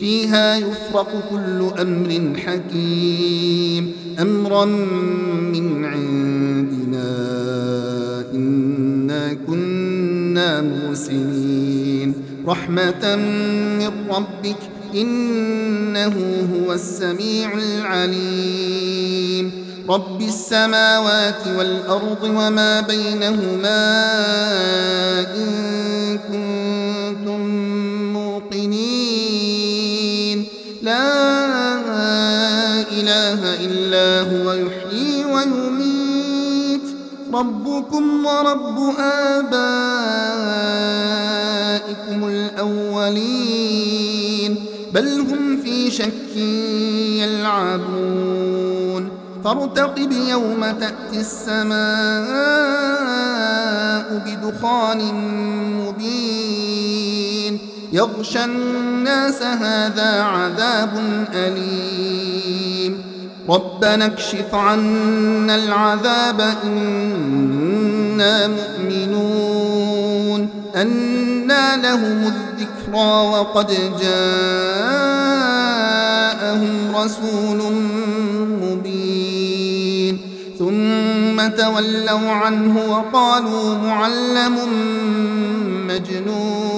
فيها يفرق كل أمر حكيم. أمرا من عندنا إنا كنا موسنين. رحمة من ربك إنه هو السميع العليم. رب السماوات والأرض وما بينهما إن كنتم لا إله إلا هو يحيي ويميت. ربكم ورب آبائكم الأولين. بل هم في شك يلعبون. فارتقب يوم تأتي السماء بدخان مبين. يغشى الناس هذا عذاب أليم. ربنا اكشف عنا العذاب إنا مؤمنون. أنا لهم الذكرى وقد جاءهم رسول مبين. ثم تولوا عنه وقالوا معلم مجنون.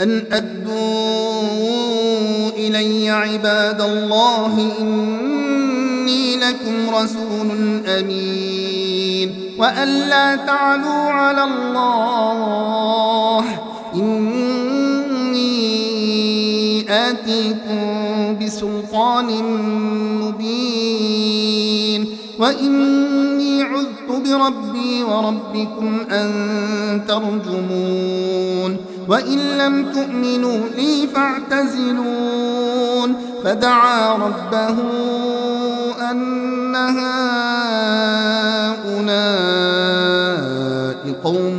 أن أدوا إلي عباد الله إني لكم رسول أمين. وأن لا تعلوا على الله إني آتيكم بسلطان مبين. وإني عذت بربي وربكم أن ترجمون. وإن لم تؤمنوا لي فاعتزلون. فدعا ربه أن هؤلاء قوم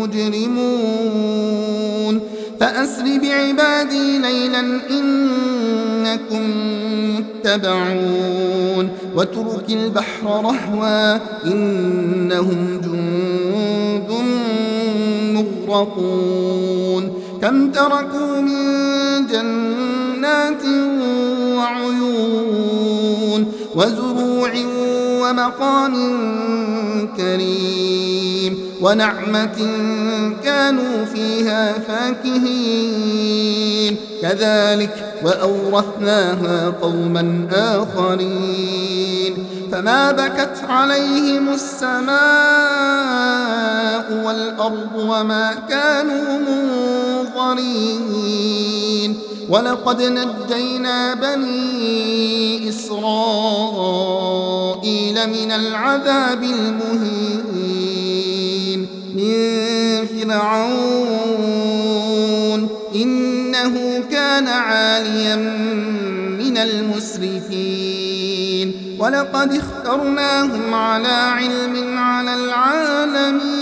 مجرمون. فأسر بعبادي ليلا إنكم متبعون. واترك البحر رهوا إنهم جند مغرقون كم تركوا من جنات وعيون وزروع ومقام كريم ونعمة كانوا فيها فاكهين. كذلك وأورثناها قوما آخرين. فما بكت عليهم السماء والأرض وما كانوا منظرين ولقد نجينا بني إسرائيل من العذاب المهين. من فرعون إنه كان عاليا من المسرفين. ولقد اخترناهم على علم على العالمين.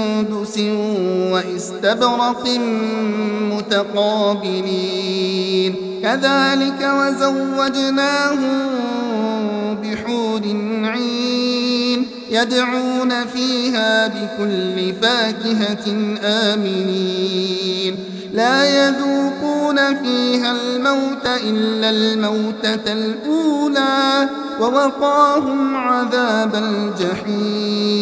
سندس واستبرق متقابلين. كذلك وزوجناهم بحور عين يدعون فيها بكل فاكهة آمنين. لا يذوقون فيها الموت إلا الموتة الأولى ووقاهم عذاب الجحيم.